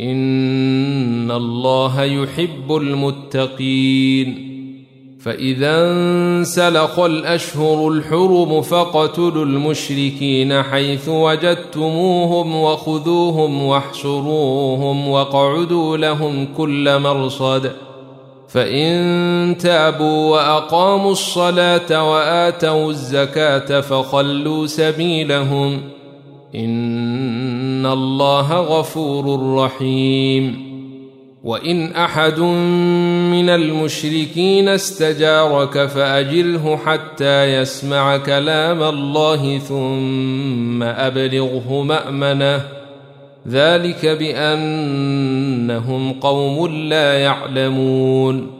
ان الله يحب المتقين فاذا انسلخ الاشهر الحرم فاقتلوا المشركين حيث وجدتموهم وخذوهم واحشروهم واقعدوا لهم كل مرصد فان تابوا واقاموا الصلاه واتوا الزكاه فخلوا سبيلهم إن الله غفور رحيم. وإن أحد من المشركين استجارك فأجره حتى يسمع كلام الله ثم أبلغه مأمنه. ذلك بأنهم قوم لا يعلمون.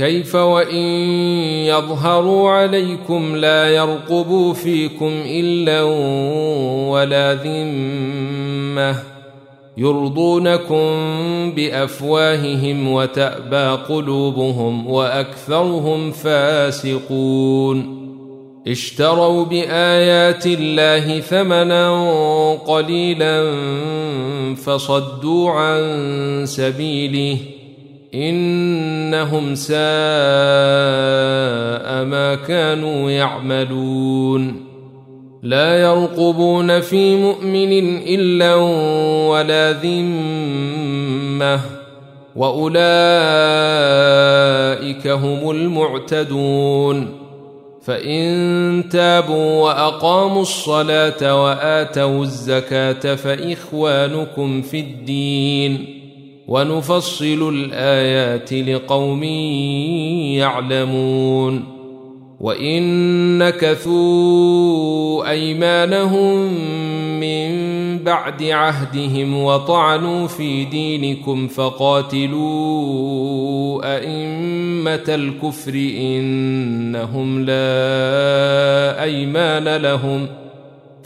كيف وإن يظهروا عليكم لا يرقبوا فيكم إلا ولا ذمة يرضونكم بأفواههم وتأبى قلوبهم وأكثرهم فاسقون اشتروا بآيات الله ثمنا قليلا فصدوا عن سبيله إنهم ساء ما كانوا يعملون. لا يرقبون في مؤمن إلا ولا ذمة. وأولئك هم المعتدون. فإن تابوا وأقاموا الصلاة وآتوا الزكاة فإخوانكم في الدين. ونفصل الآيات لقوم يعلمون وان نكثوا أيمانهم من بعد عهدهم وطعنوا في دينكم فقاتلوا أئمة الكفر إنهم لا أيمان لهم ۖ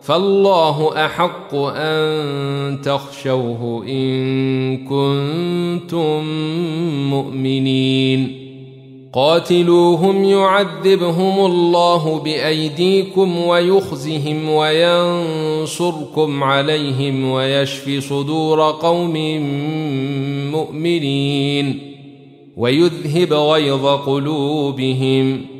فالله أحق أن تخشوه إن كنتم مؤمنين. قاتلوهم يعذبهم الله بأيديكم ويخزهم وينصركم عليهم ويشفي صدور قوم مؤمنين. ويذهب غيظ قلوبهم.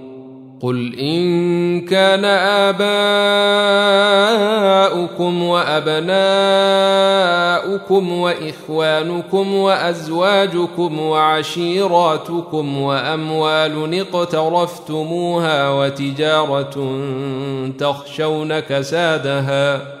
قل ان كان اباؤكم وابناؤكم واخوانكم وازواجكم وعشيراتكم واموال اقترفتموها وتجاره تخشون كسادها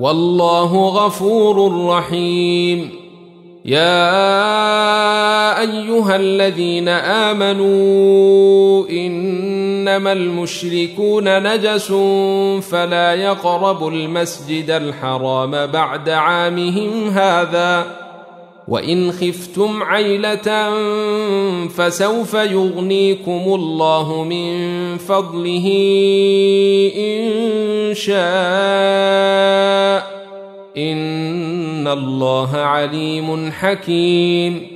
والله غفور رحيم. يا أيها الذين آمنوا إنما المشركون نجس فلا يقربوا المسجد الحرام بعد عامهم هذا وإن خفتم عيلة فسوف يغنيكم الله من فضله إن شاء إن الله عليم حكيم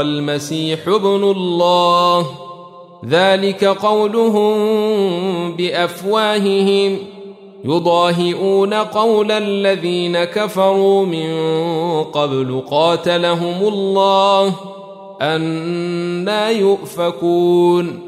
المسيح ابن الله. ذلك قولهم بأفواههم. يضاهئون قول الذين كفروا من قبل قاتلهم الله. أنا يؤفكون.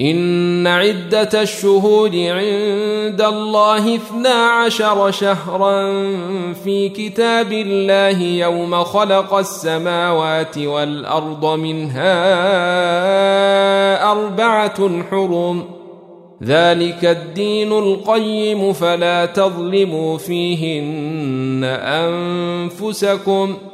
إن عدة الشهور عند الله اثنا عشر شهرا في كتاب الله يوم خلق السماوات والأرض منها أربعة حرم. ذلك الدين القيم فلا تظلموا فيهن أنفسكم ۖ.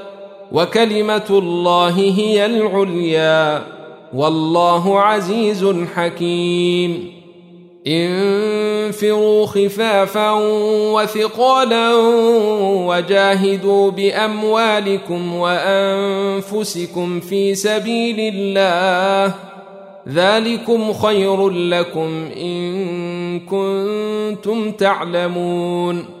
وكلمة الله هي العليا والله عزيز حكيم. انفروا خفافا وثقالا وجاهدوا بأموالكم وأنفسكم في سبيل الله. ذلكم خير لكم إن كنتم تعلمون.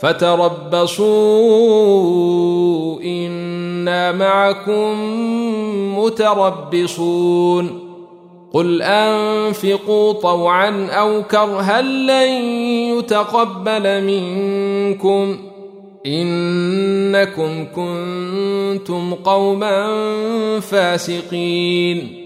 فتربصوا إنا معكم متربصون قل أنفقوا طوعا أو كرها لن يتقبل منكم إنكم كنتم قوما فاسقين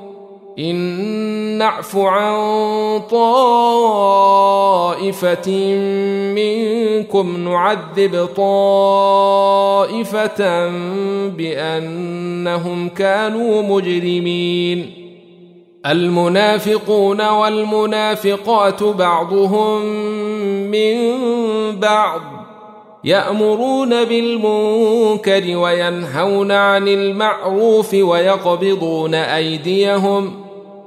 إن نعف عن طائفة منكم نعذب طائفة بأنهم كانوا مجرمين. المنافقون والمنافقات بعضهم من بعض يأمرون بالمنكر وينهون عن المعروف ويقبضون أيديهم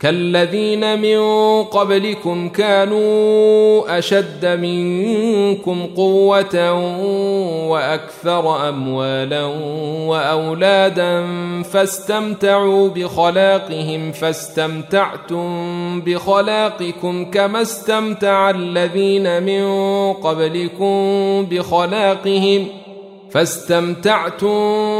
كالذين من قبلكم كانوا أشد منكم قوة وأكثر أموالا وأولادا فاستمتعوا بخلاقهم فاستمتعتم بخلاقكم كما استمتع الذين من قبلكم بخلاقهم فاستمتعتم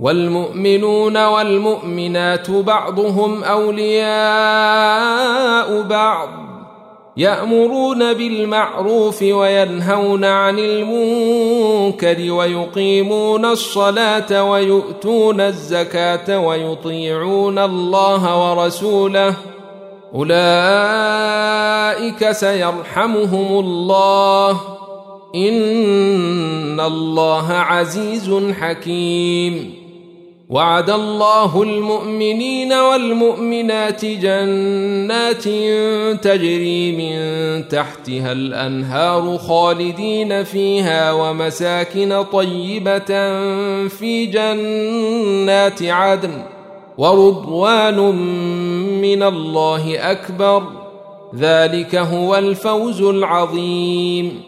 والمؤمنون والمؤمنات بعضهم أولياء بعض يأمرون بالمعروف وينهون عن المنكر ويقيمون الصلاة ويؤتون الزكاة ويطيعون الله ورسوله أولئك سيرحمهم الله إن الله عزيز حكيم وعد الله المؤمنين والمؤمنات جنات تجري من تحتها الأنهار خالدين فيها ومساكن طيبة في جنات عدن ورضوان من الله أكبر. ذلك هو الفوز العظيم.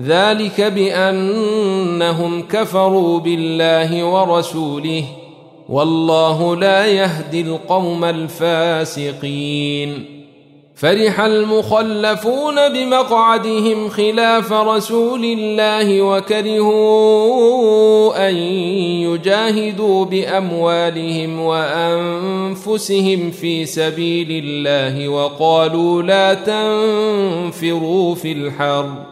ذلك بأنهم كفروا بالله ورسوله والله لا يهدي القوم الفاسقين. فرح المخلفون بمقعدهم خلاف رسول الله وكرهوا أن يجاهدوا بأموالهم وأنفسهم في سبيل الله وقالوا لا تنفروا في الحرب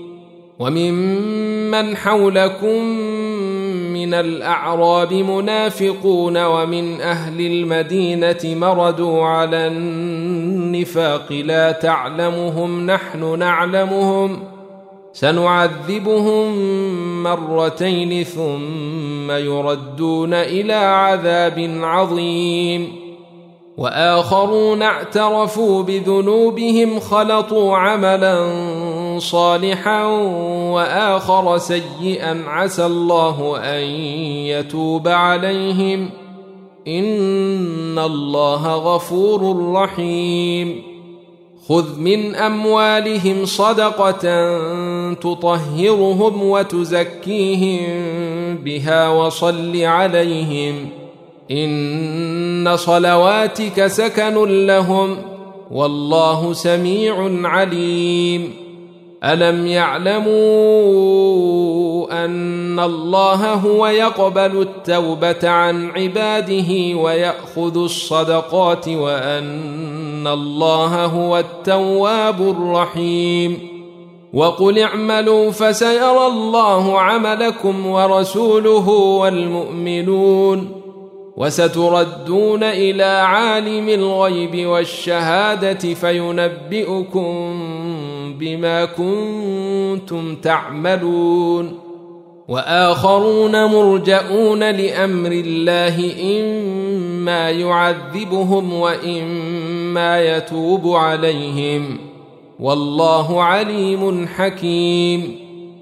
وممن حولكم من الأعراب منافقون ومن أهل المدينة مردوا على النفاق لا تعلمهم نحن نعلمهم سنعذبهم مرتين ثم يردون إلى عذاب عظيم وآخرون اعترفوا بذنوبهم خلطوا عملا صالحا وآخر سيئا عسى الله أن يتوب عليهم. إن الله غفور رحيم. خذ من أموالهم صدقة تطهرهم وتزكيهم بها وصل عليهم. إن صلواتك سكن لهم. والله سميع عليم. الم يعلموا ان الله هو يقبل التوبه عن عباده وياخذ الصدقات وان الله هو التواب الرحيم وقل اعملوا فسيرى الله عملكم ورسوله والمؤمنون وستردون إلى عالم الغيب والشهاده فينبئكم بما كنتم تعملون وآخرون مرجئون لأمر الله إما يعذبهم وإما يتوب عليهم والله عليم حكيم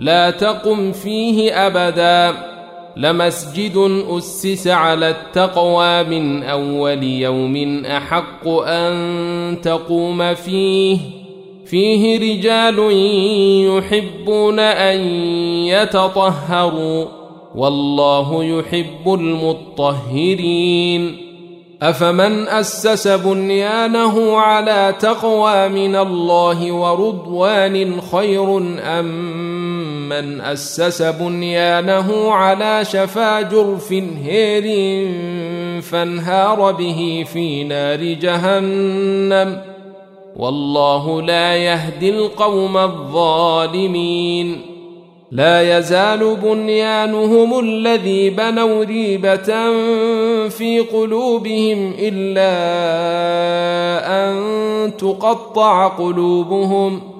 لا تقم فيه أبدا لمسجد أسس على التقوى من أول يوم أحق أن تقوم فيه. فيه رجال يحبون أن يتطهروا والله يحب المطهرين. أفمن أسس بنيانه على تقوى من الله ورضوان خير أم من أسس بنيانه على شفا جرف هير فانهار به في نار جهنم. والله لا يهدي القوم الظالمين. لا يزال بنيانهم الذي بنوا ريبة في قلوبهم إلا أن تقطع قلوبهم.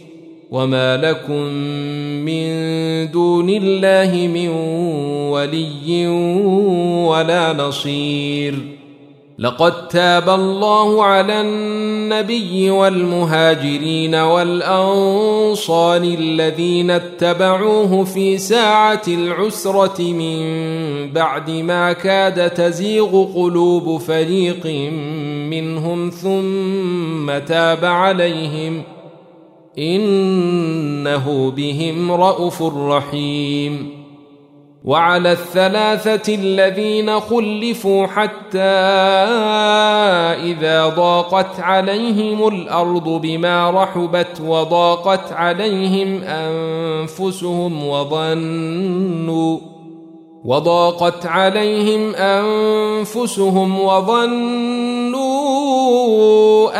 وما لكم من دون الله من ولي ولا نصير لقد تاب الله على النبي والمهاجرين والانصار الذين اتبعوه في ساعه العسره من بعد ما كاد تزيغ قلوب فريق منهم ثم تاب عليهم ۖ إنه بهم رءوف رحيم. وعلى الثلاثة الذين خلفوا حتى إذا ضاقت عليهم الأرض بما رحبت وضاقت عليهم أنفسهم وظنوا وضاقت عليهم أنفسهم وظنوا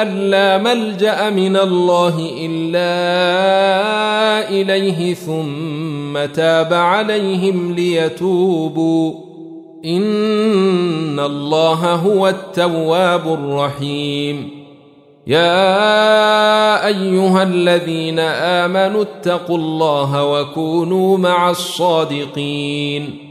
ان لا ملجأ من الله إلا إليه ثم تاب عليهم ليتوبوا. إن الله هو التواب الرحيم. يا أيها الذين آمنوا اتقوا الله وكونوا مع الصادقين.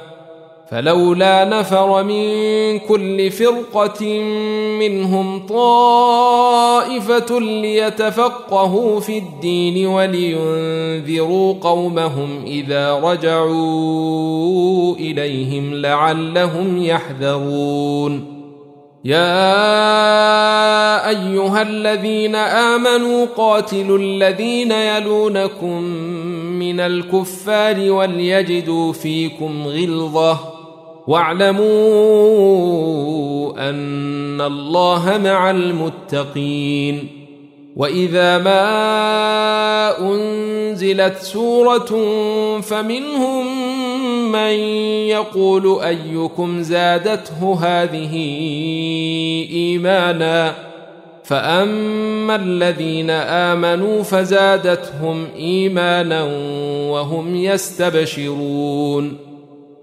فلولا نفر من كل فرقة منهم طائفة ليتفقهوا في الدين ولينذروا قومهم إذا رجعوا إليهم لعلهم يحذرون. يا أيها الذين آمنوا قاتلوا الذين يلونكم من الكفار وليجدوا فيكم غلظة. واعلموا أن الله مع المتقين. وإذا ما أنزلت سورة فمنهم من يقول أيكم زادته هذه إيمانا. فأما الذين آمنوا فزادتهم إيمانا وهم يستبشرون.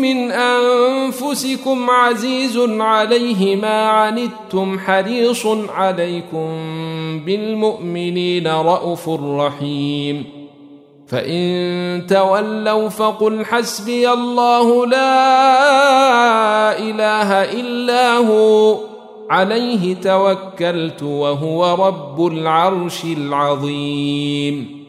من أنفسكم عزيز عليه ما عنتم حريص عليكم بالمؤمنين رءوف رحيم. فإن تولوا فقل حسبي الله لا إله إلا هو. عليه توكلت وهو رب العرش العظيم.